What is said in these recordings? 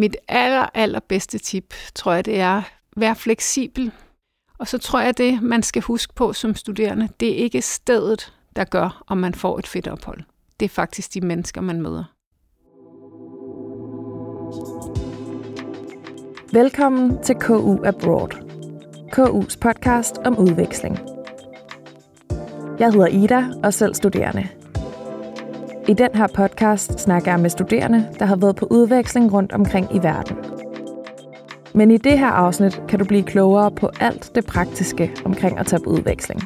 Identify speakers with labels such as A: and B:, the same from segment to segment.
A: Mit aller, allerbedste tip, tror jeg, det er, vær fleksibel. Og så tror jeg, det man skal huske på som studerende, det er ikke stedet, der gør, om man får et fedt ophold. Det er faktisk de mennesker, man møder.
B: Velkommen til KU Abroad. KU's podcast om udveksling. Jeg hedder Ida og selv studerende. I den her podcast snakker jeg med studerende, der har været på udveksling rundt omkring i verden. Men i det her afsnit kan du blive klogere på alt det praktiske omkring at tage på udveksling.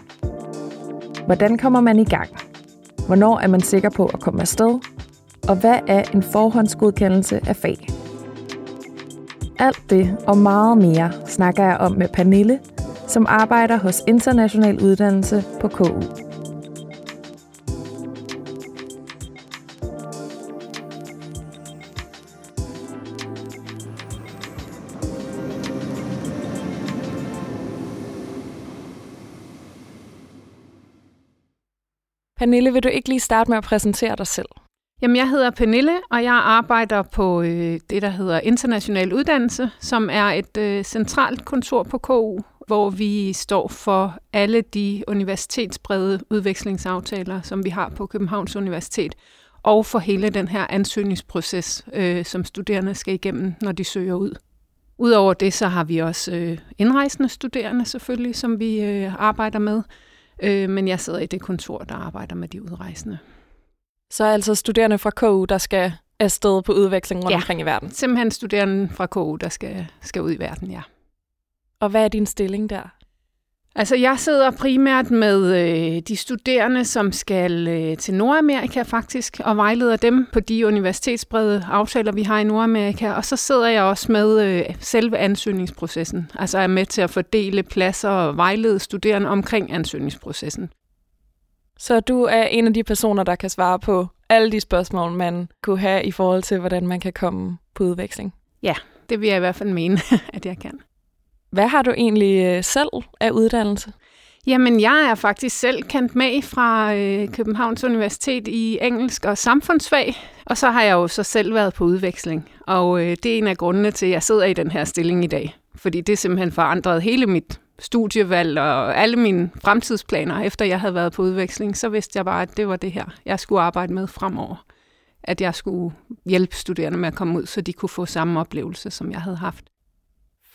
B: Hvordan kommer man i gang? Hvornår er man sikker på at komme afsted? Og hvad er en forhåndsgodkendelse af fag? Alt det og meget mere snakker jeg om med Pernille, som arbejder hos International Uddannelse på KU. Pernille, vil du ikke lige starte med at præsentere dig selv?
A: Jamen, jeg hedder Pernille, og jeg arbejder på øh, det, der hedder International Uddannelse, som er et øh, centralt kontor på KU, hvor vi står for alle de universitetsbrede udvekslingsaftaler, som vi har på Københavns Universitet, og for hele den her ansøgningsproces, øh, som studerende skal igennem, når de søger ud. Udover det, så har vi også øh, indrejsende studerende selvfølgelig, som vi øh, arbejder med, øh, men jeg sidder i det kontor, der arbejder med de udrejsende.
B: Så altså studerende fra KU, der skal afsted på udveksling rundt
A: ja,
B: omkring i verden?
A: simpelthen studerende fra KU, der skal, skal ud i verden, ja.
B: Og hvad er din stilling der?
A: Altså, jeg sidder primært med øh, de studerende, som skal øh, til Nordamerika faktisk, og vejleder dem på de universitetsbrede aftaler, vi har i Nordamerika. Og så sidder jeg også med øh, selve ansøgningsprocessen. Altså er med til at fordele pladser og vejlede studerende omkring ansøgningsprocessen.
B: Så du er en af de personer, der kan svare på alle de spørgsmål, man kunne have i forhold til, hvordan man kan komme på udveksling?
A: Ja, det vil jeg i hvert fald mene, at jeg kan.
B: Hvad har du egentlig øh, selv af uddannelse?
A: Jamen, jeg er faktisk selv kendt med fra øh, Københavns Universitet i engelsk og samfundsfag, og så har jeg jo så selv været på udveksling. Og øh, det er en af grundene til, at jeg sidder i den her stilling i dag. Fordi det simpelthen forandret hele mit studievalg og alle mine fremtidsplaner, efter jeg havde været på udveksling, så vidste jeg bare, at det var det her, jeg skulle arbejde med fremover. At jeg skulle hjælpe studerende med at komme ud, så de kunne få samme oplevelse, som jeg havde haft.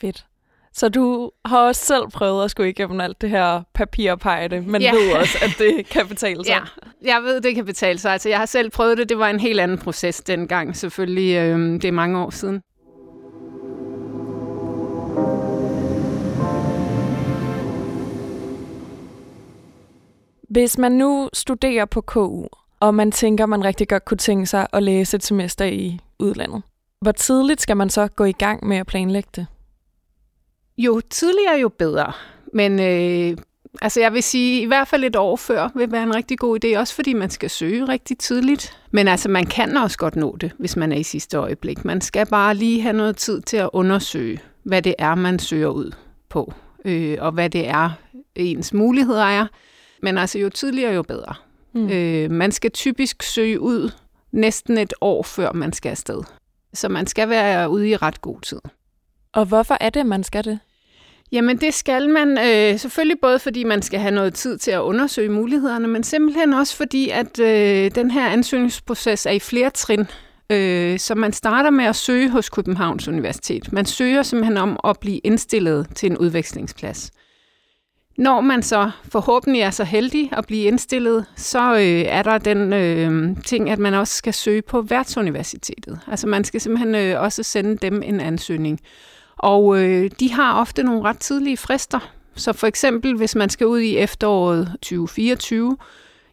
B: Fedt. Så du har også selv prøvet at skulle igennem alt det her papirarbejde, men ja. ved også, at det kan betale sig.
A: Ja, jeg ved, det kan betale sig. Altså, jeg har selv prøvet det. Det var en helt anden proces dengang, selvfølgelig. Øh, det er mange år siden.
B: Hvis man nu studerer på KU, og man tænker, man rigtig godt kunne tænke sig at læse et semester i udlandet, hvor tidligt skal man så gå i gang med at planlægge det?
A: Jo tidligere, jo bedre. Men øh, altså jeg vil sige, i hvert fald et år før vil være en rigtig god idé, også fordi man skal søge rigtig tidligt. Men altså, man kan også godt nå det, hvis man er i sidste øjeblik. Man skal bare lige have noget tid til at undersøge, hvad det er, man søger ud på, øh, og hvad det er, ens muligheder er. Men altså, jo tidligere, jo bedre. Mm. Øh, man skal typisk søge ud næsten et år før man skal afsted. Så man skal være ude i ret god tid.
B: Og hvorfor er det, man skal det?
A: Jamen det skal man øh, selvfølgelig både fordi man skal have noget tid til at undersøge mulighederne, men simpelthen også fordi, at øh, den her ansøgningsproces er i flere trin. Øh, så man starter med at søge hos Københavns Universitet. Man søger simpelthen om at blive indstillet til en udvekslingsplads. Når man så forhåbentlig er så heldig at blive indstillet, så øh, er der den øh, ting, at man også skal søge på værtsuniversitetet. Altså man skal simpelthen øh, også sende dem en ansøgning. Og øh, de har ofte nogle ret tidlige frister. Så for eksempel, hvis man skal ud i efteråret 2024,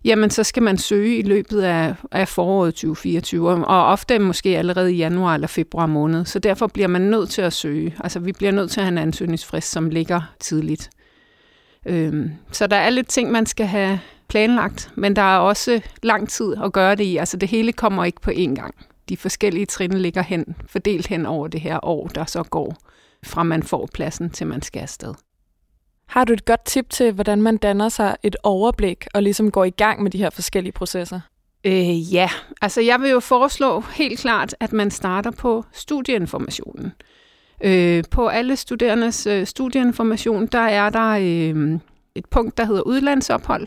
A: jamen så skal man søge i løbet af, af foråret 2024, og ofte måske allerede i januar eller februar måned. Så derfor bliver man nødt til at søge. Altså vi bliver nødt til at have en ansøgningsfrist, som ligger tidligt. Øhm, så der er lidt ting, man skal have planlagt, men der er også lang tid at gøre det i. Altså det hele kommer ikke på én gang. De forskellige trin ligger hen, fordelt hen over det her år, der så går fra man får pladsen til man skal afsted.
B: Har du et godt tip til, hvordan man danner sig et overblik og ligesom går i gang med de her forskellige processer?
A: Øh, ja, altså jeg vil jo foreslå helt klart, at man starter på studieinformationen. Øh, på alle studerendes øh, studieinformation, der er der øh, et punkt, der hedder udlandsophold,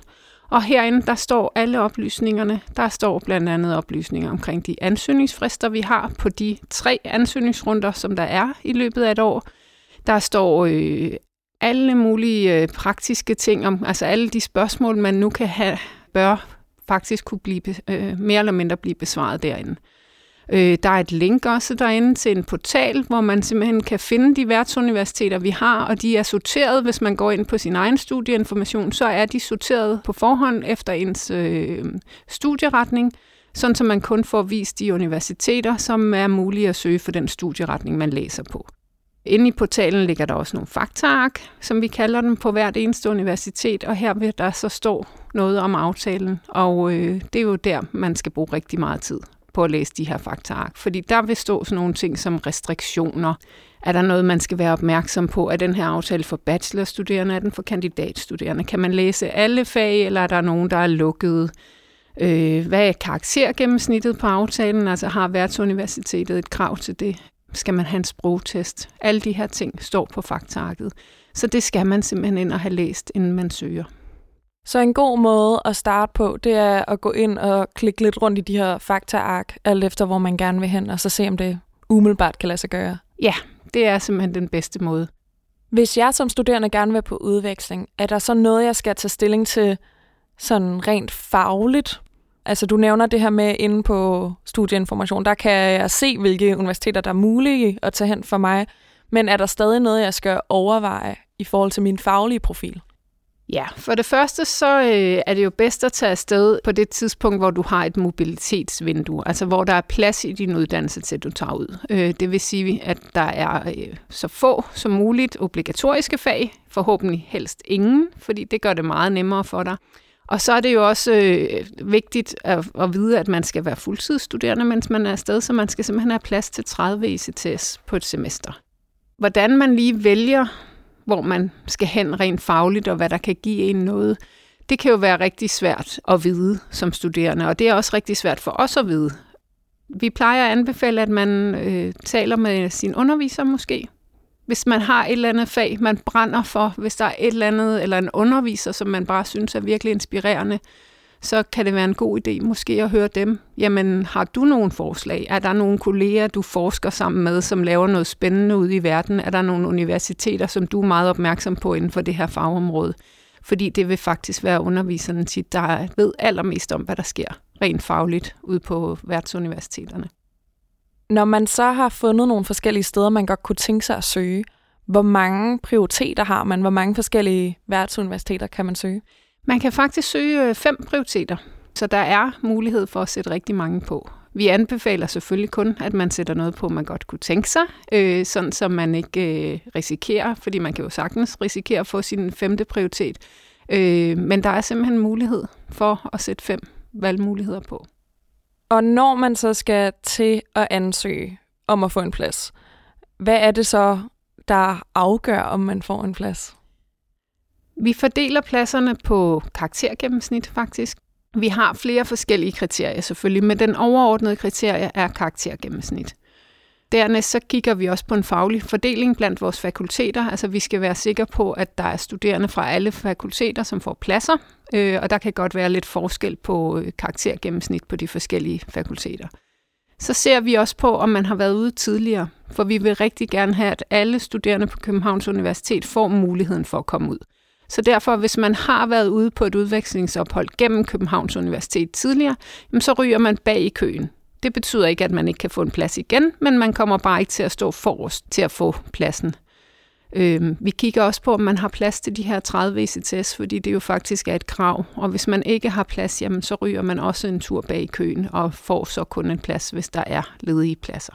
A: og herinde, der står alle oplysningerne. Der står blandt andet oplysninger omkring de ansøgningsfrister, vi har på de tre ansøgningsrunder, som der er i løbet af et år. Der står øh, alle mulige øh, praktiske ting, om, altså alle de spørgsmål, man nu kan have, bør faktisk kunne blive øh, mere eller mindre blive besvaret derinde. Øh, Øh, der er et link også derinde til en portal, hvor man simpelthen kan finde de værtsuniversiteter, vi har, og de er sorteret, hvis man går ind på sin egen studieinformation, så er de sorteret på forhånd efter ens øh, studieretning, sådan så man kun får vist de universiteter, som er mulige at søge for den studieretning, man læser på. Inde i portalen ligger der også nogle faktaark, som vi kalder dem på hvert eneste universitet, og her vil der så stå noget om aftalen, og øh, det er jo der, man skal bruge rigtig meget tid på at læse de her faktaark, fordi der vil stå sådan nogle ting som restriktioner. Er der noget, man skal være opmærksom på? Er den her aftale for bachelorstuderende? Er den for kandidatstuderende? Kan man læse alle fag, eller er der nogen, der er lukket? Øh, hvad er karaktergennemsnittet på aftalen? Altså har værtsuniversitetet et krav til det? Skal man have en sprogtest? Alle de her ting står på faktaarket. Så det skal man simpelthen ind og have læst, inden man søger.
B: Så en god måde at starte på, det er at gå ind og klikke lidt rundt i de her faktaark, alt efter hvor man gerne vil hen, og så se om det umiddelbart kan lade sig gøre.
A: Ja, det er simpelthen den bedste måde.
B: Hvis jeg som studerende gerne vil på udveksling, er der så noget, jeg skal tage stilling til sådan rent fagligt? Altså du nævner det her med inde på studieinformation, der kan jeg se, hvilke universiteter, der er mulige at tage hen for mig. Men er der stadig noget, jeg skal overveje i forhold til min faglige profil?
A: Ja, for det første så øh, er det jo bedst at tage afsted på det tidspunkt, hvor du har et mobilitetsvindue, altså hvor der er plads i din uddannelse til, du tager ud. Øh, det vil sige, at der er øh, så få som muligt obligatoriske fag, forhåbentlig helst ingen, fordi det gør det meget nemmere for dig. Og så er det jo også øh, vigtigt at, at vide, at man skal være fuldtidsstuderende, mens man er afsted, så man skal simpelthen have plads til 30 ECTS på et semester. Hvordan man lige vælger hvor man skal hen rent fagligt, og hvad der kan give en noget, det kan jo være rigtig svært at vide som studerende, og det er også rigtig svært for os at vide. Vi plejer at anbefale, at man øh, taler med sin underviser måske. Hvis man har et eller andet fag, man brænder for, hvis der er et eller andet, eller en underviser, som man bare synes er virkelig inspirerende, så kan det være en god idé måske at høre dem. Jamen, har du nogle forslag? Er der nogle kolleger, du forsker sammen med, som laver noget spændende ude i verden? Er der nogle universiteter, som du er meget opmærksom på inden for det her fagområde? Fordi det vil faktisk være underviserne tit, der ved allermest om, hvad der sker rent fagligt ude på værtsuniversiteterne.
B: Når man så har fundet nogle forskellige steder, man godt kunne tænke sig at søge, hvor mange prioriteter har man? Hvor mange forskellige værtsuniversiteter kan man søge?
A: Man kan faktisk søge øh, fem prioriteter, så der er mulighed for at sætte rigtig mange på. Vi anbefaler selvfølgelig kun, at man sætter noget på, man godt kunne tænke sig, øh, sådan så man ikke øh, risikerer, fordi man kan jo sagtens risikere at få sin femte prioritet. Øh, men der er simpelthen mulighed for at sætte fem valgmuligheder på.
B: Og når man så skal til at ansøge om at få en plads, hvad er det så, der afgør, om man får en plads?
A: Vi fordeler pladserne på karaktergennemsnit faktisk. Vi har flere forskellige kriterier selvfølgelig, men den overordnede kriterie er karaktergennemsnit. Dernæst så kigger vi også på en faglig fordeling blandt vores fakulteter. Altså vi skal være sikre på, at der er studerende fra alle fakulteter, som får pladser, øh, og der kan godt være lidt forskel på øh, karaktergennemsnit på de forskellige fakulteter. Så ser vi også på, om man har været ude tidligere, for vi vil rigtig gerne have, at alle studerende på Københavns Universitet får muligheden for at komme ud. Så derfor, hvis man har været ude på et udvekslingsophold gennem Københavns Universitet tidligere, jamen, så ryger man bag i køen. Det betyder ikke, at man ikke kan få en plads igen, men man kommer bare ikke til at stå forrest til at få pladsen. Øh, vi kigger også på, om man har plads til de her 30 ECTS, fordi det jo faktisk er et krav. Og hvis man ikke har plads, jamen, så ryger man også en tur bag i køen og får så kun en plads, hvis der er ledige pladser.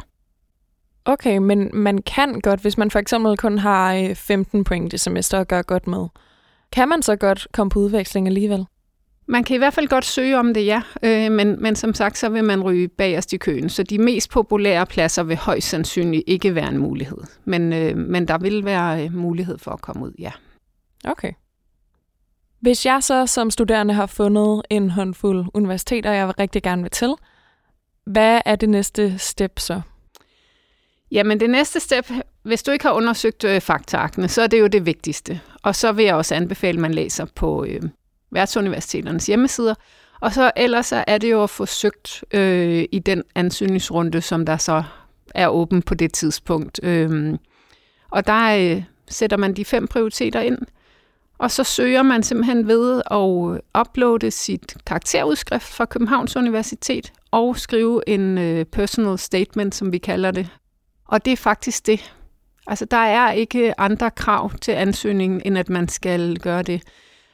B: Okay, men man kan godt, hvis man for eksempel kun har øh, 15 point i semester og gør godt med, kan man så godt komme på udveksling alligevel?
A: Man kan i hvert fald godt søge om det, ja. Øh, men, men som sagt, så vil man ryge bagerst i køen. Så de mest populære pladser vil højst sandsynligt ikke være en mulighed. Men, øh, men der vil være øh, mulighed for at komme ud, ja.
B: Okay. Hvis jeg så som studerende har fundet en håndfuld universiteter, jeg rigtig gerne vil til, hvad er det næste step så?
A: Jamen det næste step, hvis du ikke har undersøgt øh, så er det jo det vigtigste. Og så vil jeg også anbefale, at man læser på øh, værtsuniversiteternes hjemmesider. Og så ellers så er det jo at få søgt øh, i den ansøgningsrunde, som der så er åben på det tidspunkt. Øh, og der øh, sætter man de fem prioriteter ind, og så søger man simpelthen ved at øh, uploade sit karakterudskrift fra Københavns Universitet og skrive en øh, personal statement, som vi kalder det. Og det er faktisk det. Altså, der er ikke andre krav til ansøgningen, end at man skal gøre det.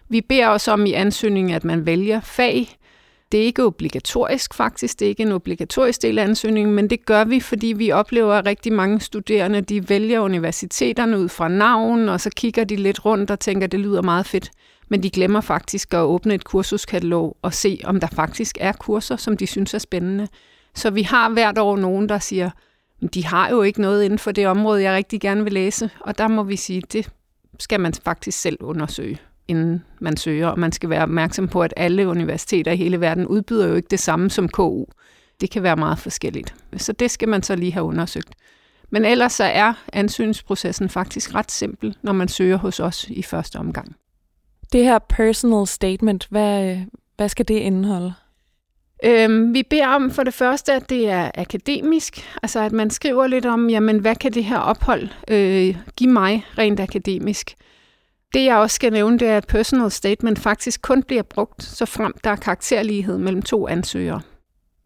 A: Vi beder også om i ansøgningen, at man vælger fag. Det er ikke obligatorisk faktisk, det er ikke en obligatorisk del af ansøgningen, men det gør vi, fordi vi oplever, at rigtig mange studerende, de vælger universiteterne ud fra navn, og så kigger de lidt rundt og tænker, at det lyder meget fedt. Men de glemmer faktisk at åbne et kursuskatalog og se, om der faktisk er kurser, som de synes er spændende. Så vi har hvert år nogen, der siger, de har jo ikke noget inden for det område, jeg rigtig gerne vil læse. Og der må vi sige, det skal man faktisk selv undersøge, inden man søger. Og man skal være opmærksom på, at alle universiteter i hele verden udbyder jo ikke det samme som KU. Det kan være meget forskelligt. Så det skal man så lige have undersøgt. Men ellers så er ansøgningsprocessen faktisk ret simpel, når man søger hos os i første omgang.
B: Det her personal statement, hvad, hvad skal det indeholde?
A: Øhm, vi beder om for det første, at det er akademisk, altså at man skriver lidt om, jamen hvad kan det her ophold øh, give mig rent akademisk. Det jeg også skal nævne, det er, at personal statement faktisk kun bliver brugt, så frem der er karakterlighed mellem to ansøgere.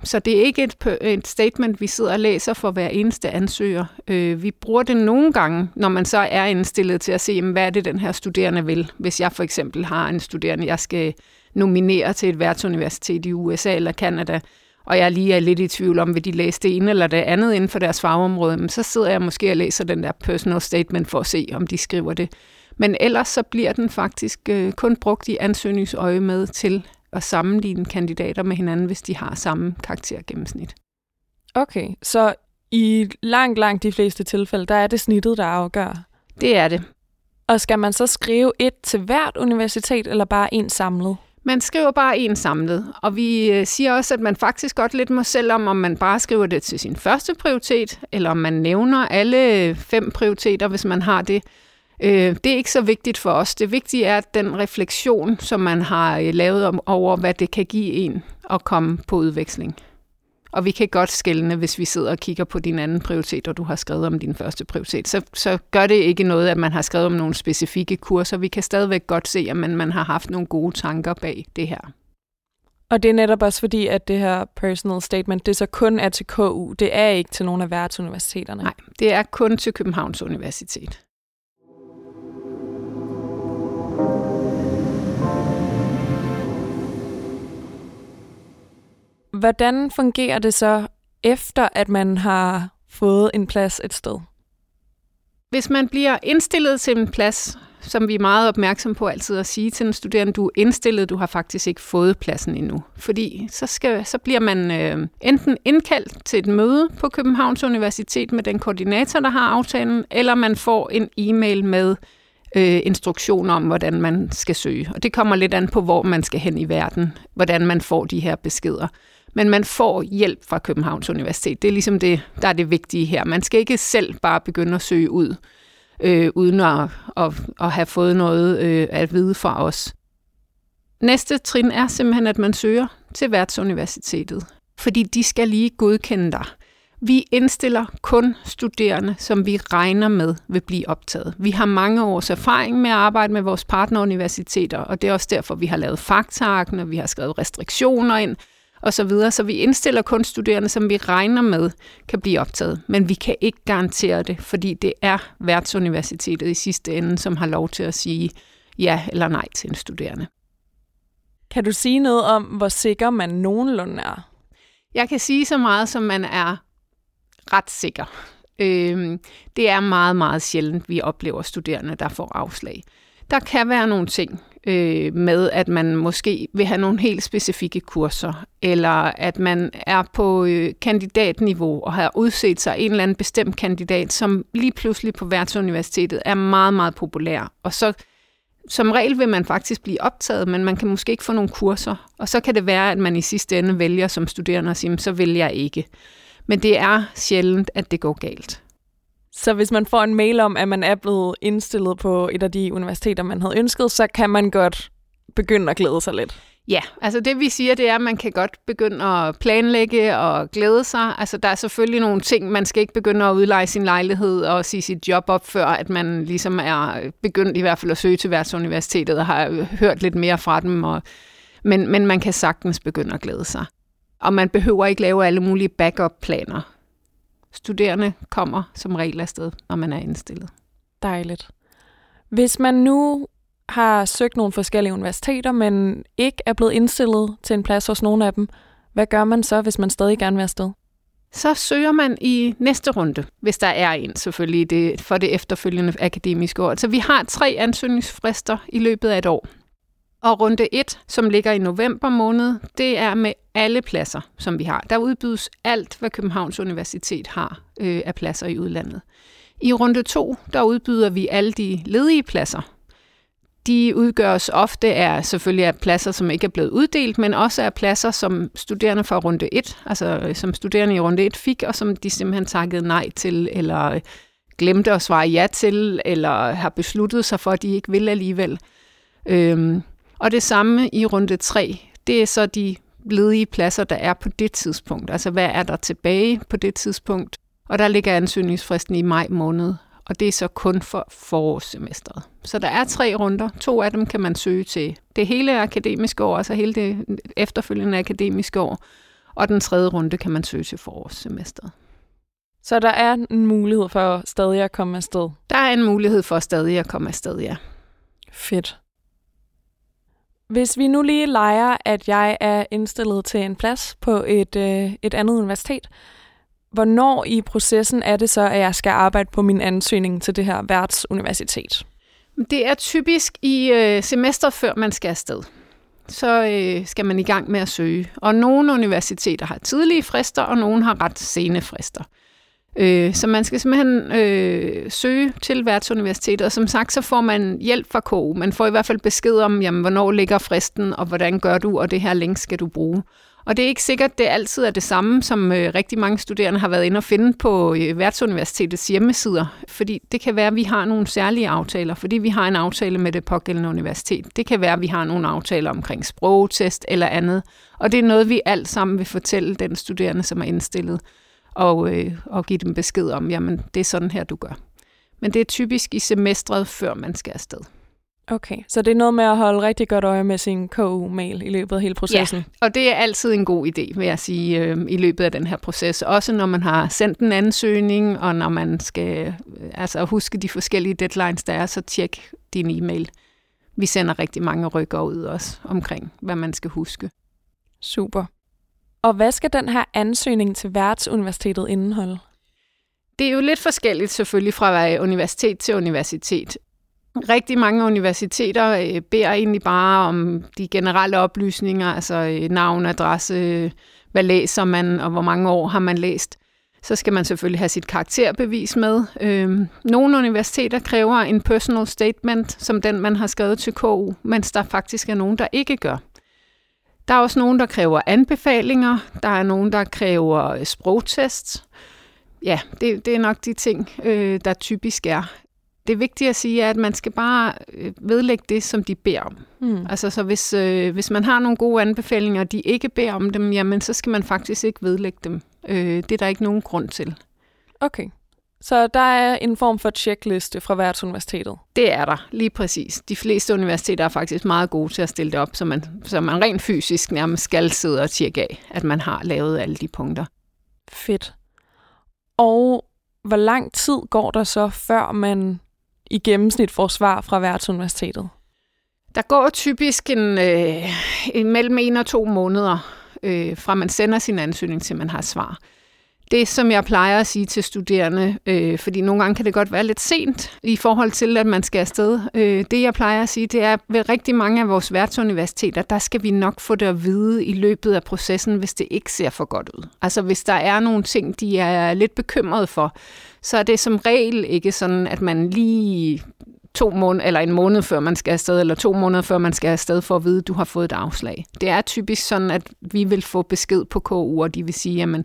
A: Så det er ikke et, et statement, vi sidder og læser for hver eneste ansøger. Øh, vi bruger det nogle gange, når man så er indstillet til at se, jamen, hvad er det, den her studerende vil. Hvis jeg for eksempel har en studerende, jeg skal nominere til et værtsuniversitet i USA eller Kanada, og jeg lige er lidt i tvivl om, vil de læse det ene eller det andet inden for deres fagområde, men så sidder jeg måske og læser den der personal statement for at se, om de skriver det. Men ellers så bliver den faktisk øh, kun brugt i ansøgningsøje med til at sammenligne kandidater med hinanden, hvis de har samme karaktergennemsnit.
B: Okay, så i langt, langt de fleste tilfælde, der er det snittet, der afgør?
A: Det er det.
B: Og skal man så skrive et til hvert universitet, eller bare en samlet?
A: Man skriver bare en samlet, og vi øh, siger også, at man faktisk godt lidt må selv om, om man bare skriver det til sin første prioritet, eller om man nævner alle øh, fem prioriteter, hvis man har det. Øh, det er ikke så vigtigt for os. Det vigtige er at den refleksion, som man har lavet over, hvad det kan give en at komme på udveksling. Og vi kan godt skælne, hvis vi sidder og kigger på din anden prioritet, og du har skrevet om din første prioritet. Så, så gør det ikke noget, at man har skrevet om nogle specifikke kurser. Vi kan stadigvæk godt se, at man, man har haft nogle gode tanker bag det her.
B: Og det er netop også fordi, at det her personal statement, det så kun er til KU. Det er ikke til nogen af værtsuniversiteterne.
A: Nej, det er kun til Københavns Universitet.
B: Hvordan fungerer det så, efter at man har fået en plads et sted?
A: Hvis man bliver indstillet til en plads, som vi er meget opmærksom på altid at sige til en studerende, du er indstillet, du har faktisk ikke fået pladsen endnu. Fordi så, skal, så bliver man øh, enten indkaldt til et møde på Københavns Universitet med den koordinator, der har aftalen, eller man får en e-mail med øh, instruktioner om, hvordan man skal søge. Og det kommer lidt an på, hvor man skal hen i verden, hvordan man får de her beskeder. Men man får hjælp fra Københavns Universitet. Det er ligesom det, der er det vigtige her. Man skal ikke selv bare begynde at søge ud, øh, uden at, at, at have fået noget øh, at vide fra os. Næste trin er simpelthen, at man søger til værtsuniversitetet, fordi de skal lige godkende dig. Vi indstiller kun studerende, som vi regner med vil blive optaget. Vi har mange års erfaring med at arbejde med vores partneruniversiteter, og det er også derfor, vi har lavet faktaarken, og vi har skrevet restriktioner ind, og så videre. Så vi indstiller kun studerende, som vi regner med kan blive optaget. Men vi kan ikke garantere det, fordi det er værtsuniversitetet i sidste ende, som har lov til at sige ja eller nej til en studerende.
B: Kan du sige noget om, hvor sikker man nogenlunde er?
A: Jeg kan sige så meget, som man er ret sikker. Øh, det er meget, meget sjældent, vi oplever studerende, der får afslag. Der kan være nogle ting øh, med, at man måske vil have nogle helt specifikke kurser, eller at man er på øh, kandidatniveau og har udset sig en eller anden bestemt kandidat, som lige pludselig på værtsuniversitetet er meget, meget populær. Og så som regel vil man faktisk blive optaget, men man kan måske ikke få nogle kurser. Og så kan det være, at man i sidste ende vælger som studerende at sige, så vil jeg ikke. Men det er sjældent, at det går galt.
B: Så hvis man får en mail om, at man er blevet indstillet på et af de universiteter, man havde ønsket, så kan man godt begynde at glæde sig lidt?
A: Ja, altså det vi siger, det er, at man kan godt begynde at planlægge og glæde sig. Altså der er selvfølgelig nogle ting, man skal ikke begynde at udleje sin lejlighed og sige sit job op, før at man ligesom er begyndt i hvert fald at søge til værtsuniversitetet og har hørt lidt mere fra dem. Og, men, men man kan sagtens begynde at glæde sig. Og man behøver ikke lave alle mulige backup-planer. Studerende kommer som regel afsted, når man er indstillet.
B: Dejligt. Hvis man nu har søgt nogle forskellige universiteter, men ikke er blevet indstillet til en plads hos nogle af dem, hvad gør man så, hvis man stadig gerne vil afsted?
A: Så søger man i næste runde, hvis der er en selvfølgelig det, for det efterfølgende akademiske år. Så vi har tre ansøgningsfrister i løbet af et år. Og runde 1, som ligger i november måned, det er med alle pladser, som vi har. Der udbydes alt, hvad Københavns Universitet har øh, af pladser i udlandet. I runde 2, der udbyder vi alle de ledige pladser, de udgøres ofte af selvfølgelig af pladser, som ikke er blevet uddelt, men også af pladser, som studerende fra runde 1, altså øh, som studerende i runde 1 fik, og som de simpelthen takkede nej til, eller øh, glemte at svare ja til, eller har besluttet sig for, at de ikke vil alligevel. Øhm, og det samme i runde 3, det er så de ledige pladser, der er på det tidspunkt. Altså hvad er der tilbage på det tidspunkt? Og der ligger ansøgningsfristen i maj måned og det er så kun for forårssemesteret. Så der er tre runder. To af dem kan man søge til det hele akademiske år, altså hele det efterfølgende akademiske år. Og den tredje runde kan man søge til forårssemesteret.
B: Så der er en mulighed for stadig at komme afsted?
A: Der er en mulighed for stadig at komme afsted, ja.
B: Fedt. Hvis vi nu lige leger, at jeg er indstillet til en plads på et, øh, et andet universitet, Hvornår i processen er det så, at jeg skal arbejde på min ansøgning til det her værtsuniversitet?
A: Det er typisk i øh, semester før man skal afsted. Så øh, skal man i gang med at søge. Og nogle universiteter har tidlige frister, og nogle har ret sene frister. Øh, så man skal simpelthen øh, søge til værtsuniversitetet, og som sagt, så får man hjælp fra KU. Man får i hvert fald besked om, jamen, hvornår ligger fristen, og hvordan gør du, og det her link skal du bruge. Og det er ikke sikkert, det altid er det samme, som øh, rigtig mange studerende har været inde og finde på øh, værtsuniversitetets hjemmesider. Fordi det kan være, at vi har nogle særlige aftaler, fordi vi har en aftale med det pågældende universitet. Det kan være, at vi har nogle aftaler omkring sprogtest eller andet. Og det er noget, vi alt sammen vil fortælle den studerende, som er indstillet, og, øh, og give dem besked om, jamen det er sådan her, du gør. Men det er typisk i semestret, før man skal afsted.
B: Okay, så det er noget med at holde rigtig godt øje med sin KU-mail i løbet af hele processen?
A: Ja, og det er altid en god idé, vil jeg sige, øh, i løbet af den her proces. Også når man har sendt en ansøgning, og når man skal øh, altså, huske de forskellige deadlines, der er, så tjek din e-mail. Vi sender rigtig mange rykker ud også omkring, hvad man skal huske.
B: Super. Og hvad skal den her ansøgning til værtsuniversitetet indeholde?
A: Det er jo lidt forskelligt selvfølgelig fra universitet til universitet. Rigtig mange universiteter øh, beder egentlig bare om de generelle oplysninger, altså øh, navn, adresse, hvad læser man, og hvor mange år har man læst. Så skal man selvfølgelig have sit karakterbevis med. Øhm, nogle universiteter kræver en personal statement, som den man har skrevet til KU, mens der faktisk er nogen, der ikke gør. Der er også nogen, der kræver anbefalinger. Der er nogen, der kræver sprogtest. Ja, det, det er nok de ting, der typisk er det vigtige at sige er, at man skal bare øh, vedlægge det, som de beder om. Mm. Altså, så hvis, øh, hvis man har nogle gode anbefalinger, og de ikke beder om dem, jamen, så skal man faktisk ikke vedlægge dem. Øh, det er der ikke nogen grund til.
B: Okay. Så der er en form for checkliste fra hvert universitetet?
A: Det er der, lige præcis. De fleste universiteter er faktisk meget gode til at stille det op, så man, så man rent fysisk nærmest skal sidde og tjekke af, at man har lavet alle de punkter.
B: Fedt. Og hvor lang tid går der så, før man i gennemsnit får svar fra værtsuniversitetet?
A: Der går typisk en, øh, en mellem en og to måneder, øh, fra man sender sin ansøgning til man har svar. Det, som jeg plejer at sige til studerende, øh, fordi nogle gange kan det godt være lidt sent i forhold til, at man skal afsted. Øh, det, jeg plejer at sige, det er, at ved rigtig mange af vores værtsuniversiteter, der skal vi nok få det at vide i løbet af processen, hvis det ikke ser for godt ud. Altså hvis der er nogle ting, de er lidt bekymrede for, så er det som regel ikke sådan, at man lige to måneder, eller en måned før man skal afsted, eller to måneder før man skal afsted for at vide, at du har fået et afslag. Det er typisk sådan, at vi vil få besked på KU, og de vil sige, jamen,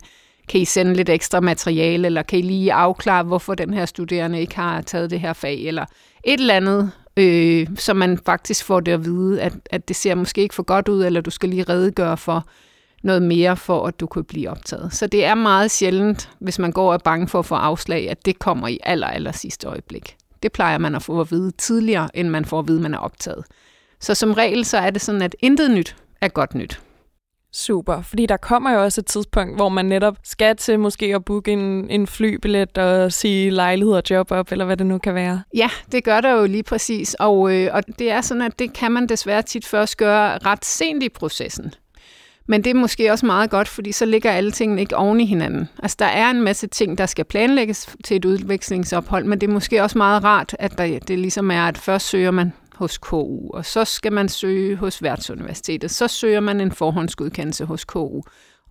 A: kan I sende lidt ekstra materiale, eller kan I lige afklare, hvorfor den her studerende ikke har taget det her fag, eller et eller andet, øh, så man faktisk får det at vide, at, at det ser måske ikke for godt ud, eller du skal lige redegøre for noget mere, for at du kan blive optaget. Så det er meget sjældent, hvis man går og er bange for at få afslag, at det kommer i aller, aller sidste øjeblik. Det plejer man at få at vide tidligere, end man får at vide, at man er optaget. Så som regel så er det sådan, at intet nyt er godt nyt.
B: Super, fordi der kommer jo også et tidspunkt, hvor man netop skal til måske at booke en, en flybillet og sige lejlighed og job op, eller hvad det nu kan være.
A: Ja, det gør der jo lige præcis, og, øh, og det er sådan, at det kan man desværre tit først gøre ret sent i processen. Men det er måske også meget godt, fordi så ligger alle tingene ikke oven i hinanden. Altså, der er en masse ting, der skal planlægges til et udvekslingsophold, men det er måske også meget rart, at der, det ligesom er, at først søger man hos KU, og så skal man søge hos Værtsuniversitetet. Så søger man en forhåndsgodkendelse hos KU.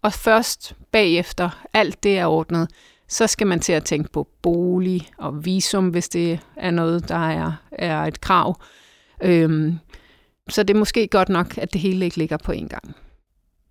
A: Og først bagefter, alt det er ordnet, så skal man til at tænke på bolig og visum, hvis det er noget, der er, er et krav. Øhm, så det er måske godt nok, at det hele ikke ligger på en gang.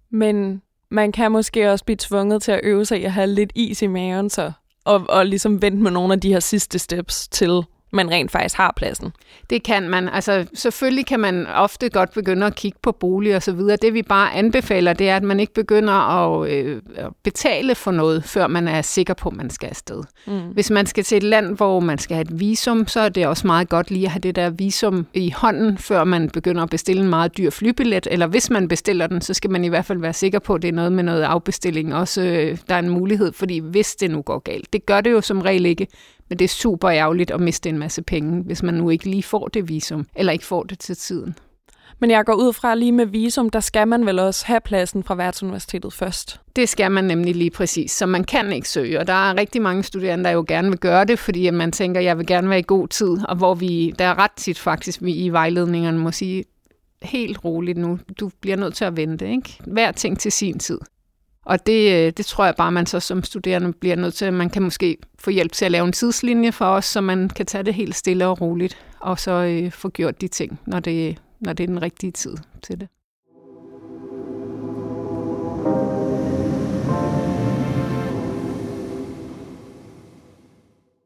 B: Men man kan måske også blive tvunget til at øve sig i at have lidt is i maven, så, og, og ligesom vente med nogle af de her sidste steps til man rent faktisk har pladsen.
A: Det kan man. Altså, selvfølgelig kan man ofte godt begynde at kigge på bolig og så videre. Det vi bare anbefaler, det er, at man ikke begynder at øh, betale for noget, før man er sikker på, at man skal afsted. Mm. Hvis man skal til et land, hvor man skal have et visum, så er det også meget godt lige at have det der visum i hånden, før man begynder at bestille en meget dyr flybillet. Eller hvis man bestiller den, så skal man i hvert fald være sikker på, at det er noget med noget afbestilling. Også øh, der er en mulighed, fordi hvis det nu går galt. Det gør det jo som regel ikke, men det er super ærgerligt at miste en masse penge, hvis man nu ikke lige får det visum, eller ikke får det til tiden.
B: Men jeg går ud fra lige med visum, der skal man vel også have pladsen fra værtsuniversitetet først?
A: Det skal man nemlig lige præcis, så man kan ikke søge. Og der er rigtig mange studerende, der jo gerne vil gøre det, fordi man tænker, jeg vil gerne være i god tid, og hvor vi, der er ret tit faktisk, vi i vejledningerne må sige, helt roligt nu, du bliver nødt til at vente, ikke? Hver ting til sin tid. Og det, øh, det tror jeg bare, man så som studerende bliver nødt til. Man kan måske få hjælp til at lave en tidslinje for os, så man kan tage det helt stille og roligt, og så øh, få gjort de ting, når det, når det er den rigtige tid til det.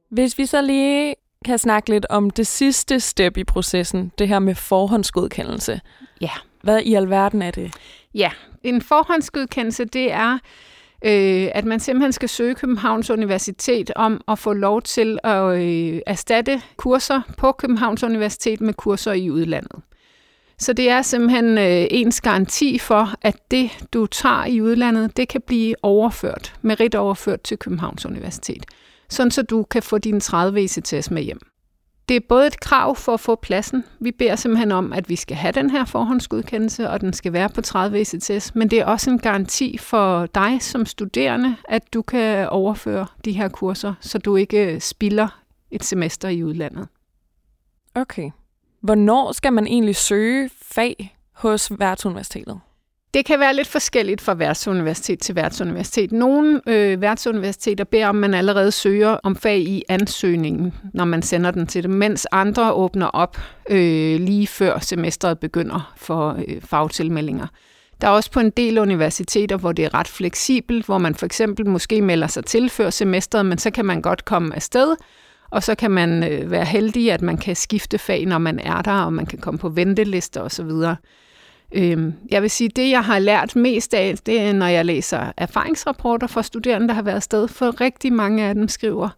B: Hvis vi så lige kan snakke lidt om det sidste step i processen, det her med forhåndsgodkendelse.
A: Ja.
B: Hvad i alverden er det?
A: Ja, en forhåndsgodkendelse, det er, øh, at man simpelthen skal søge Københavns Universitet om at få lov til at øh, erstatte kurser på Københavns Universitet med kurser i udlandet. Så det er simpelthen øh, ens garanti for, at det, du tager i udlandet, det kan blive overført, merit overført til Københavns Universitet. Sådan så du kan få dine 30 ECTS med hjem. Det er både et krav for at få pladsen. Vi beder simpelthen om, at vi skal have den her forhåndsgodkendelse, og den skal være på 30 ECTS, men det er også en garanti for dig som studerende, at du kan overføre de her kurser, så du ikke øh, spilder et semester i udlandet.
B: Okay. Hvornår skal man egentlig søge fag hos værtsuniversitetet?
A: Det kan være lidt forskelligt fra værtsuniversitet til værtsuniversitet. Nogle øh, værtsuniversiteter beder om, man allerede søger om fag i ansøgningen, når man sender den til dem, mens andre åbner op øh, lige før semesteret begynder for øh, fagtilmeldinger. Der er også på en del universiteter, hvor det er ret fleksibelt, hvor man for eksempel måske melder sig til før semesteret, men så kan man godt komme afsted, og så kan man øh, være heldig, at man kan skifte fag, når man er der, og man kan komme på ventelister osv. Øhm, jeg vil sige, det jeg har lært mest af, det er, når jeg læser erfaringsrapporter fra studerende, der har været afsted, for rigtig mange af dem skriver,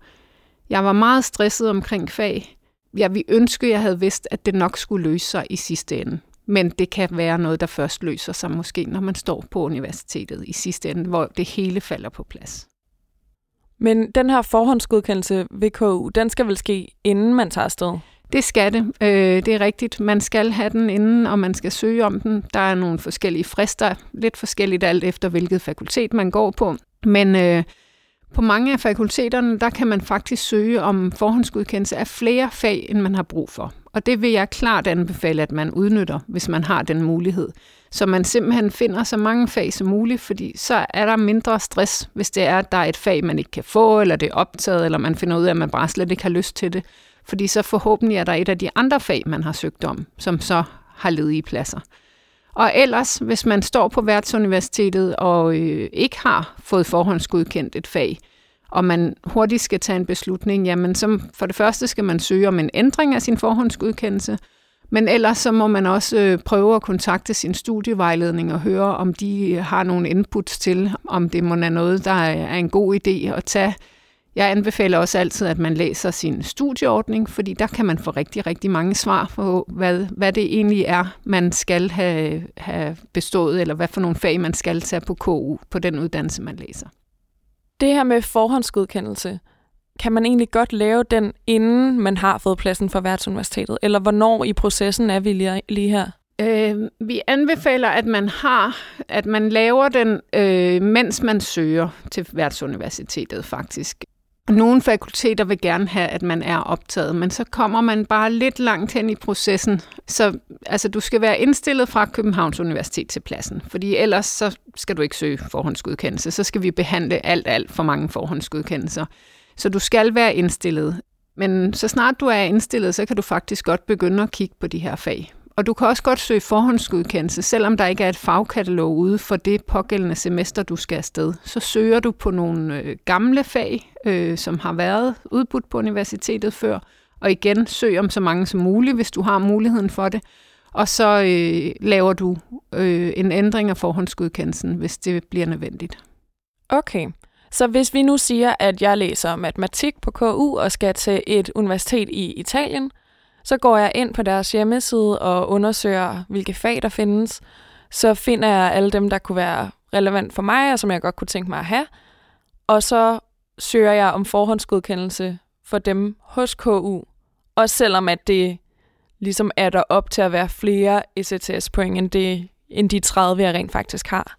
A: jeg var meget stresset omkring fag. Jeg ville ønske, jeg havde vidst, at det nok skulle løse sig i sidste ende. Men det kan være noget, der først løser sig måske, når man står på universitetet i sidste ende, hvor det hele falder på plads.
B: Men den her forhåndsgodkendelse ved KU, den skal vel ske, inden man tager afsted?
A: Det skal det. Øh, det er rigtigt. Man skal have den inden, og man skal søge om den. Der er nogle forskellige frister, lidt forskelligt alt efter, hvilket fakultet man går på. Men øh, på mange af fakulteterne, der kan man faktisk søge om forhåndsgodkendelse af flere fag, end man har brug for. Og det vil jeg klart anbefale, at man udnytter, hvis man har den mulighed. Så man simpelthen finder så mange fag som muligt, fordi så er der mindre stress, hvis det er, at der er et fag, man ikke kan få, eller det er optaget, eller man finder ud af, at man bare slet ikke har lyst til det fordi så forhåbentlig er der et af de andre fag, man har søgt om, som så har ledige pladser. Og ellers, hvis man står på værtsuniversitetet og øh, ikke har fået forhåndsgodkendt et fag, og man hurtigt skal tage en beslutning, jamen så for det første skal man søge om en ændring af sin forhåndsgodkendelse, men ellers så må man også øh, prøve at kontakte sin studievejledning og høre, om de har nogle inputs til, om det må være noget, der er en god idé at tage. Jeg anbefaler også altid, at man læser sin studieordning, fordi der kan man få rigtig, rigtig mange svar på, hvad, hvad det egentlig er, man skal have, have bestået, eller hvad for nogle fag man skal tage på KU på den uddannelse, man læser.
B: Det her med forhåndsgodkendelse, kan man egentlig godt lave den, inden man har fået pladsen for værtsuniversitetet? Eller hvornår i processen er vi lige, her?
A: Øh, vi anbefaler, at man har, at man laver den, øh, mens man søger til værtsuniversitetet faktisk. Nogle fakulteter vil gerne have, at man er optaget, men så kommer man bare lidt langt hen i processen. Så altså, du skal være indstillet fra Københavns Universitet til pladsen, fordi ellers så skal du ikke søge forhåndsgodkendelse. Så skal vi behandle alt, alt for mange forhåndsgodkendelser. Så du skal være indstillet. Men så snart du er indstillet, så kan du faktisk godt begynde at kigge på de her fag. Og du kan også godt søge forhåndsgodkendelse, selvom der ikke er et fagkatalog ude for det pågældende semester, du skal afsted. Så søger du på nogle øh, gamle fag, øh, som har været udbudt på universitetet før, og igen søg om så mange som muligt, hvis du har muligheden for det. Og så øh, laver du øh, en ændring af forhåndsgodkendelsen, hvis det bliver nødvendigt.
B: Okay. Så hvis vi nu siger, at jeg læser matematik på KU og skal til et universitet i Italien, så går jeg ind på deres hjemmeside og undersøger, hvilke fag der findes. Så finder jeg alle dem, der kunne være relevant for mig, og som jeg godt kunne tænke mig at have. Og så søger jeg om forhåndsgodkendelse for dem hos KU. Også selvom at det ligesom er der op til at være flere ECTS-point end, det, end de 30, jeg rent faktisk har.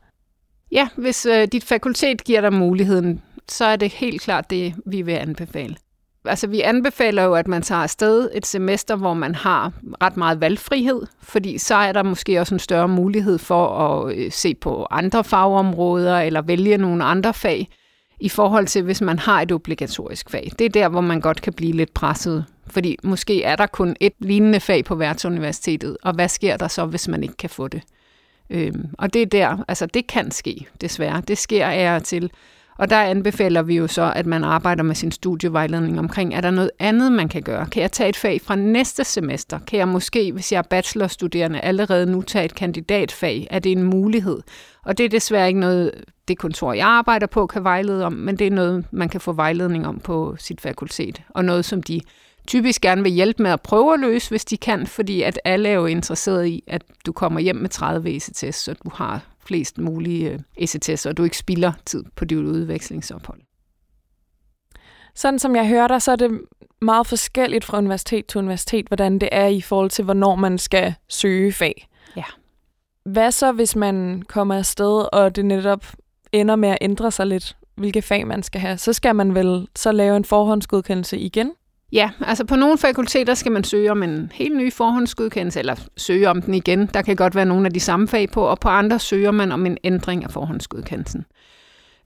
A: Ja, hvis øh, dit fakultet giver dig muligheden, så er det helt klart det, vi vil anbefale. Altså, vi anbefaler jo, at man tager afsted et semester, hvor man har ret meget valgfrihed, fordi så er der måske også en større mulighed for at øh, se på andre fagområder eller vælge nogle andre fag i forhold til, hvis man har et obligatorisk fag. Det er der, hvor man godt kan blive lidt presset, fordi måske er der kun et lignende fag på værtsuniversitetet, og hvad sker der så, hvis man ikke kan få det? Øhm, og det er der, altså det kan ske, desværre. Det sker af og til. Og der anbefaler vi jo så, at man arbejder med sin studievejledning omkring, er der noget andet, man kan gøre? Kan jeg tage et fag fra næste semester? Kan jeg måske, hvis jeg er bachelorstuderende, allerede nu tage et kandidatfag? Er det en mulighed? Og det er desværre ikke noget, det kontor, jeg arbejder på, kan vejlede om, men det er noget, man kan få vejledning om på sit fakultet, og noget, som de typisk gerne vil hjælpe med at prøve at løse, hvis de kan, fordi at alle er jo interesseret i, at du kommer hjem med 30 ECTS, så du har flest mulige øh, ECTS, og du ikke spilder tid på dit udvekslingsophold.
B: Sådan som jeg hører dig, så er det meget forskelligt fra universitet til universitet, hvordan det er i forhold til, hvornår man skal søge fag.
A: Ja.
B: Hvad så, hvis man kommer afsted, og det netop ender med at ændre sig lidt, hvilke fag man skal have? Så skal man vel så lave en forhåndsgodkendelse igen?
A: Ja, altså på nogle fakulteter skal man søge om en helt ny forhåndsgodkendelse, eller søge om den igen. Der kan godt være nogle af de samme fag på, og på andre søger man om en ændring af forhåndsgodkendelsen.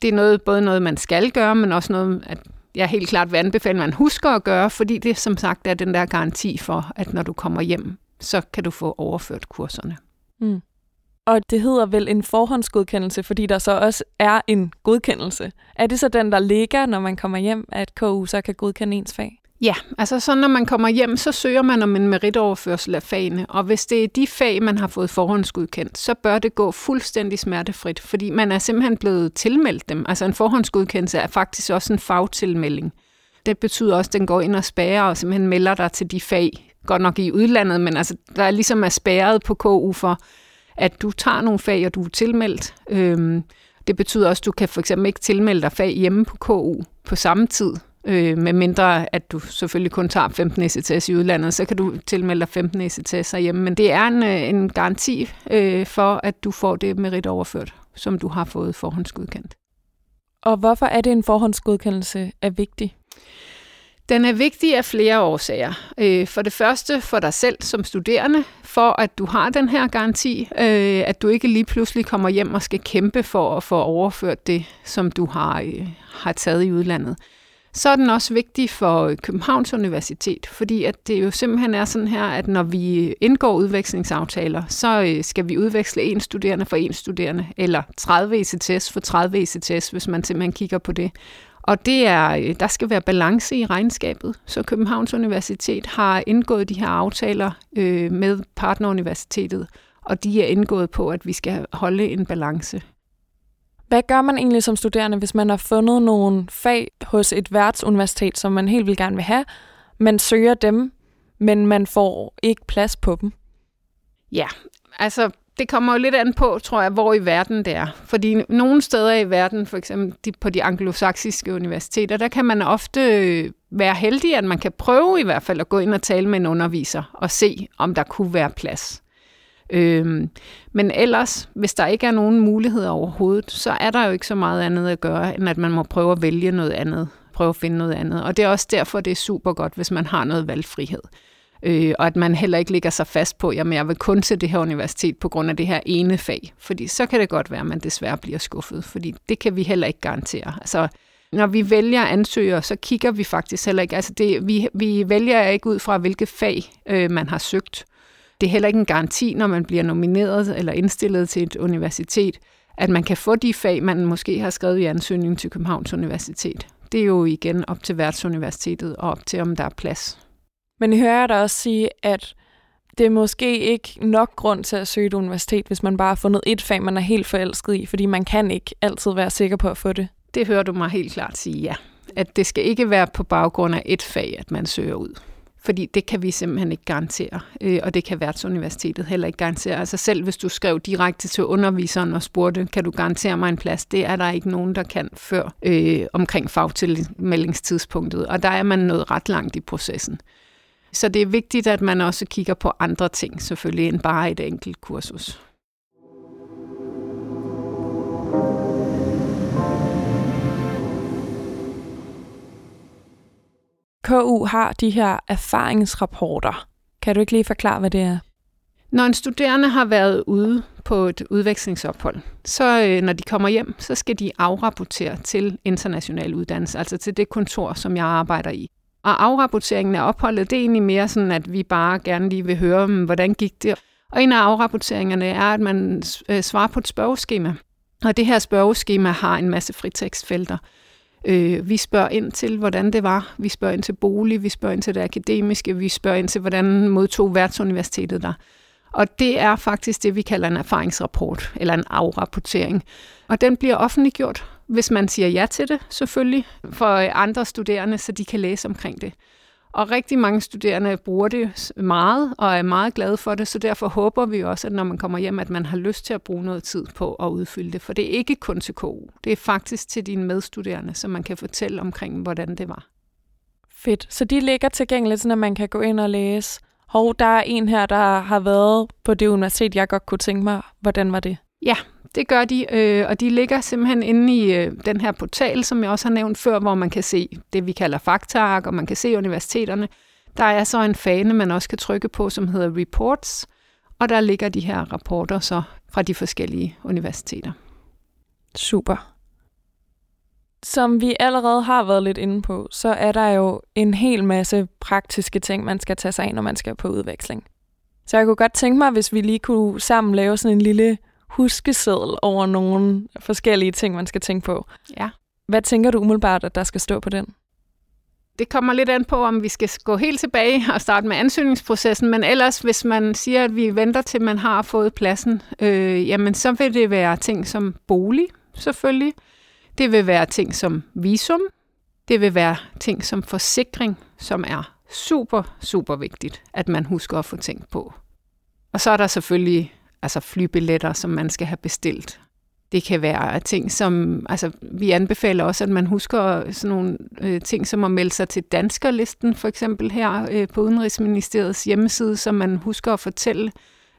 A: Det er noget, både noget, man skal gøre, men også noget, at jeg helt klart vil anbefale, at man husker at gøre, fordi det som sagt er den der garanti for, at når du kommer hjem, så kan du få overført kurserne. Mm.
B: Og det hedder vel en forhåndsgodkendelse, fordi der så også er en godkendelse. Er det så den, der ligger, når man kommer hjem, at KU så kan godkende ens fag?
A: Ja, altså så når man kommer hjem, så søger man om en meritoverførsel af fagene, og hvis det er de fag, man har fået forhåndsgodkendt, så bør det gå fuldstændig smertefrit, fordi man er simpelthen blevet tilmeldt dem. Altså en forhåndsgodkendelse er faktisk også en fagtilmelding. Det betyder også, at den går ind og spærer og simpelthen melder dig til de fag, godt nok i udlandet, men altså der er ligesom er spærret på KU for, at du tager nogle fag, og du er tilmeldt. Øhm, det betyder også, at du kan for eksempel ikke tilmelde dig fag hjemme på KU på samme tid, Øh, med mindre at du selvfølgelig kun tager 15 ECTS i udlandet, så kan du tilmelde dig 15 ECTS hjemme. Men det er en, øh, en garanti øh, for, at du får det merit overført, som du har fået forhåndsgodkendt.
B: Og hvorfor er det en forhåndsgodkendelse er vigtig?
A: Den er vigtig af flere årsager. Øh, for det første for dig selv som studerende, for at du har den her garanti, øh, at du ikke lige pludselig kommer hjem og skal kæmpe for at få overført det, som du har, har taget i udlandet så er den også vigtig for Københavns Universitet, fordi at det jo simpelthen er sådan her, at når vi indgår udvekslingsaftaler, så øh, skal vi udveksle en studerende for en studerende, eller 30 ECTS for 30 ECTS, hvis man simpelthen kigger på det. Og det er, øh, der skal være balance i regnskabet, så Københavns Universitet har indgået de her aftaler øh, med partneruniversitetet, og de er indgået på, at vi skal holde en balance.
B: Hvad gør man egentlig som studerende, hvis man har fundet nogle fag hos et værtsuniversitet, som man helt vil gerne vil have? Man søger dem, men man får ikke plads på dem.
A: Ja, altså det kommer jo lidt an på, tror jeg, hvor i verden det er. Fordi nogle steder i verden, for eksempel de, på de anglosaksiske universiteter, der kan man ofte øh, være heldig, at man kan prøve i hvert fald at gå ind og tale med en underviser og se, om der kunne være plads. Øhm, men ellers, hvis der ikke er nogen muligheder overhovedet, så er der jo ikke så meget andet at gøre, end at man må prøve at vælge noget andet, prøve at finde noget andet. Og det er også derfor, det er super godt, hvis man har noget valgfrihed. Øh, og at man heller ikke ligger sig fast på, jamen jeg vil kun til det her universitet på grund af det her ene fag. Fordi så kan det godt være, at man desværre bliver skuffet, fordi det kan vi heller ikke garantere. Altså, når vi vælger ansøgere, så kigger vi faktisk heller ikke, altså det, vi, vi vælger ikke ud fra, hvilke fag øh, man har søgt. Det er heller ikke en garanti, når man bliver nomineret eller indstillet til et universitet, at man kan få de fag, man måske har skrevet i ansøgningen til Københavns Universitet. Det er jo igen op til værtsuniversitetet og op til, om der er plads.
B: Men I hører dig også sige, at det er måske ikke nok grund til at søge et universitet, hvis man bare har fundet et fag, man er helt forelsket i, fordi man kan ikke altid være sikker på at få det.
A: Det hører du mig helt klart sige, ja. At det skal ikke være på baggrund af et fag, at man søger ud. Fordi det kan vi simpelthen ikke garantere, øh, og det kan Værtsuniversitetet heller ikke garantere. Altså selv hvis du skrev direkte til underviseren og spurgte, kan du garantere mig en plads, det er der ikke nogen, der kan før øh, omkring fagtilmeldingstidspunktet, og der er man nået ret langt i processen. Så det er vigtigt, at man også kigger på andre ting, selvfølgelig, end bare et enkelt kursus.
B: KU har de her erfaringsrapporter. Kan du ikke lige forklare, hvad det er?
A: Når en studerende har været ude på et udvekslingsophold, så øh, når de kommer hjem, så skal de afrapportere til international uddannelse, altså til det kontor, som jeg arbejder i. Og afrapporteringen af opholdet, det er egentlig mere sådan, at vi bare gerne lige vil høre, hvordan gik det. Og en af afrapporteringerne er, at man øh, svarer på et spørgeskema. Og det her spørgeskema har en masse fritekstfelter. Øh, vi spørger ind til, hvordan det var. Vi spørger ind til bolig, vi spørger ind til det akademiske, vi spørger ind til, hvordan modtog værtsuniversitetet der. Og det er faktisk det, vi kalder en erfaringsrapport, eller en afrapportering. Og den bliver offentliggjort, hvis man siger ja til det, selvfølgelig, for andre studerende, så de kan læse omkring det. Og rigtig mange studerende bruger det meget og er meget glade for det, så derfor håber vi også, at når man kommer hjem, at man har lyst til at bruge noget tid på at udfylde det. For det er ikke kun til KU, det er faktisk til dine medstuderende, så man kan fortælle omkring, hvordan det var.
B: Fedt. Så de ligger tilgængeligt, så man kan gå ind og læse. Hov, der er en her, der har været på det universitet, jeg godt kunne tænke mig. Hvordan var det?
A: Ja, det gør de, øh, og de ligger simpelthen inde i øh, den her portal, som jeg også har nævnt før, hvor man kan se det, vi kalder faktaark, og man kan se universiteterne. Der er så en fane, man også kan trykke på, som hedder Reports, og der ligger de her rapporter så fra de forskellige universiteter.
B: Super. Som vi allerede har været lidt inde på, så er der jo en hel masse praktiske ting, man skal tage sig af, når man skal på udveksling. Så jeg kunne godt tænke mig, hvis vi lige kunne sammen lave sådan en lille huskeseddel over nogle forskellige ting, man skal tænke på.
A: Ja.
B: Hvad tænker du umiddelbart, at der skal stå på den?
A: Det kommer lidt an på, om vi skal gå helt tilbage og starte med ansøgningsprocessen, men ellers, hvis man siger, at vi venter til, man har fået pladsen, øh, jamen så vil det være ting som bolig, selvfølgelig. Det vil være ting som visum. Det vil være ting som forsikring, som er super, super vigtigt, at man husker at få tænkt på. Og så er der selvfølgelig altså flybilletter, som man skal have bestilt. Det kan være ting, som, altså vi anbefaler også, at man husker sådan nogle øh, ting, som at melde sig til danskerlisten, for eksempel her øh, på Udenrigsministeriets hjemmeside, så man husker at fortælle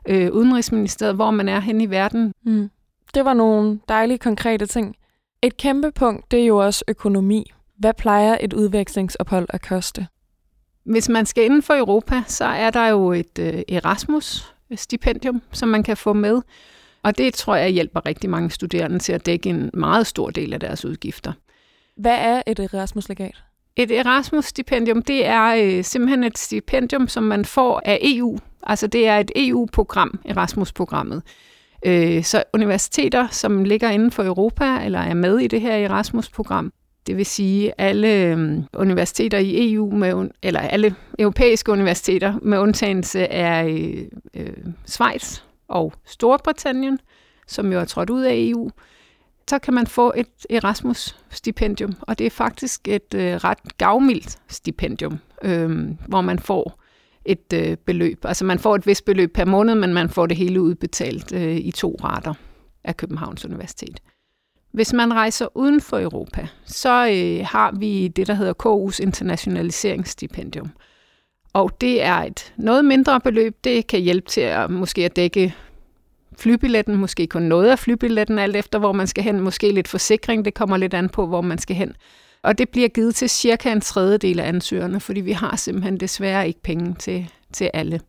A: øh, Udenrigsministeriet, hvor man er hen i verden.
B: Mm. Det var nogle dejlige, konkrete ting. Et kæmpe punkt, det er jo også økonomi. Hvad plejer et udvekslingsophold at koste?
A: Hvis man skal inden for Europa, så er der jo et øh, Erasmus stipendium, som man kan få med. Og det tror jeg hjælper rigtig mange studerende til at dække en meget stor del af deres udgifter.
B: Hvad er et Erasmus-legat?
A: Et Erasmus-stipendium, det er øh, simpelthen et stipendium, som man får af EU. Altså det er et EU-program, Erasmus-programmet. Øh, så universiteter, som ligger inden for Europa, eller er med i det her Erasmus-program, det vil sige alle øhm, universiteter i EU, med, eller alle europæiske universiteter, med undtagelse af øh, Schweiz og Storbritannien, som jo er trådt ud af EU, så kan man få et Erasmus-stipendium, og det er faktisk et øh, ret gavmildt stipendium, øh, hvor man får et øh, beløb. Altså man får et vist beløb per måned, men man får det hele udbetalt øh, i to rater af Københavns Universitet. Hvis man rejser uden for Europa, så øh, har vi det, der hedder KU's internationaliseringsstipendium. Og det er et noget mindre beløb. Det kan hjælpe til at måske at dække flybilletten, måske kun noget af flybilletten, alt efter hvor man skal hen. Måske lidt forsikring, det kommer lidt an på, hvor man skal hen. Og det bliver givet til cirka en tredjedel af ansøgerne, fordi vi har simpelthen desværre ikke penge til, til alle.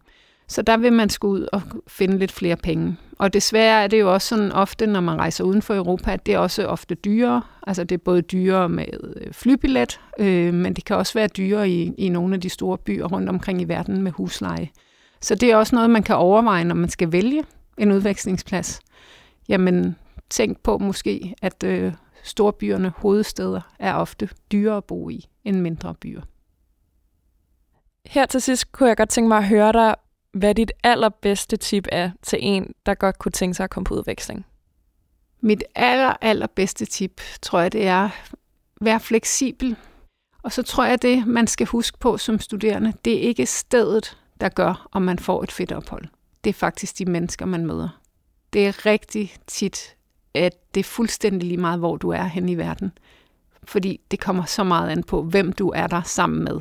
A: Så der vil man skulle ud og finde lidt flere penge. Og desværre er det jo også sådan ofte, når man rejser uden for Europa, at det er også ofte dyrere. Altså det er både dyrere med øh, flybillet, øh, men det kan også være dyrere i, i nogle af de store byer rundt omkring i verden med husleje. Så det er også noget, man kan overveje, når man skal vælge en udvekslingsplads. Jamen, tænk på måske, at øh, storbyerne, hovedsteder, er ofte dyrere at bo i end mindre byer.
B: Her til sidst kunne jeg godt tænke mig at høre dig, hvad dit allerbedste tip er til en, der godt kunne tænke sig at komme på udveksling.
A: Mit aller, allerbedste tip, tror jeg, det er vær fleksibel. Og så tror jeg, det man skal huske på som studerende, det er ikke stedet, der gør, om man får et fedt ophold. Det er faktisk de mennesker, man møder. Det er rigtig tit, at det er fuldstændig lige meget, hvor du er hen i verden. Fordi det kommer så meget an på, hvem du er der sammen med.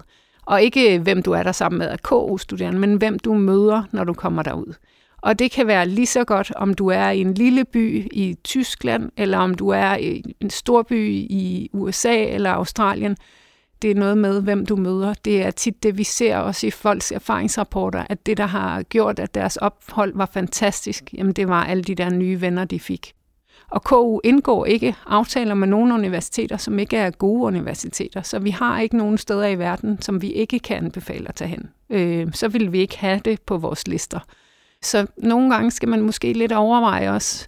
A: Og ikke øh, hvem du er der sammen med af KU-studerende, men hvem du møder, når du kommer derud. Og det kan være lige så godt, om du er i en lille by i Tyskland, eller om du er i en stor by i USA eller Australien. Det er noget med, hvem du møder. Det er tit det, vi ser også i folks erfaringsrapporter, at det, der har gjort, at deres ophold var fantastisk, jamen det var alle de der nye venner, de fik. Og KU indgår ikke aftaler med nogle universiteter, som ikke er gode universiteter. Så vi har ikke nogen steder i verden, som vi ikke kan anbefale at tage hen. Øh, så vil vi ikke have det på vores lister. Så nogle gange skal man måske lidt overveje os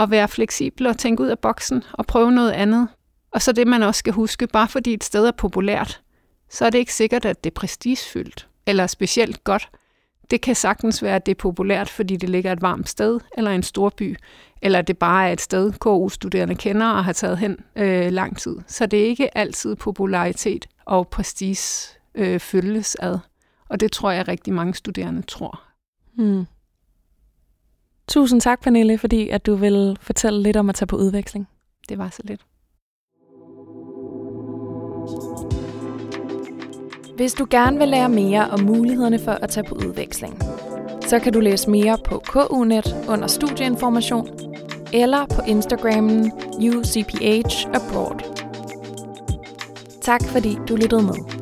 A: at være fleksibel og tænke ud af boksen og prøve noget andet. Og så det, man også skal huske, bare fordi et sted er populært, så er det ikke sikkert, at det er prestigefyldt eller specielt godt. Det kan sagtens være, at det er populært, fordi det ligger et varmt sted eller en stor by, eller det bare er et sted, KU-studerende kender og har taget hen øh, lang tid. Så det er ikke altid popularitet og prestige øh, følges ad. Og det tror jeg rigtig mange studerende tror. Hmm.
B: Tusind tak, Pernille, fordi at du vil fortælle lidt om at tage på udveksling.
A: Det var så lidt.
B: Hvis du gerne vil lære mere om mulighederne for at tage på udveksling, så kan du læse mere på KUNet under studieinformation eller på Instagrammen UCPH Abroad. Tak fordi du lyttede med.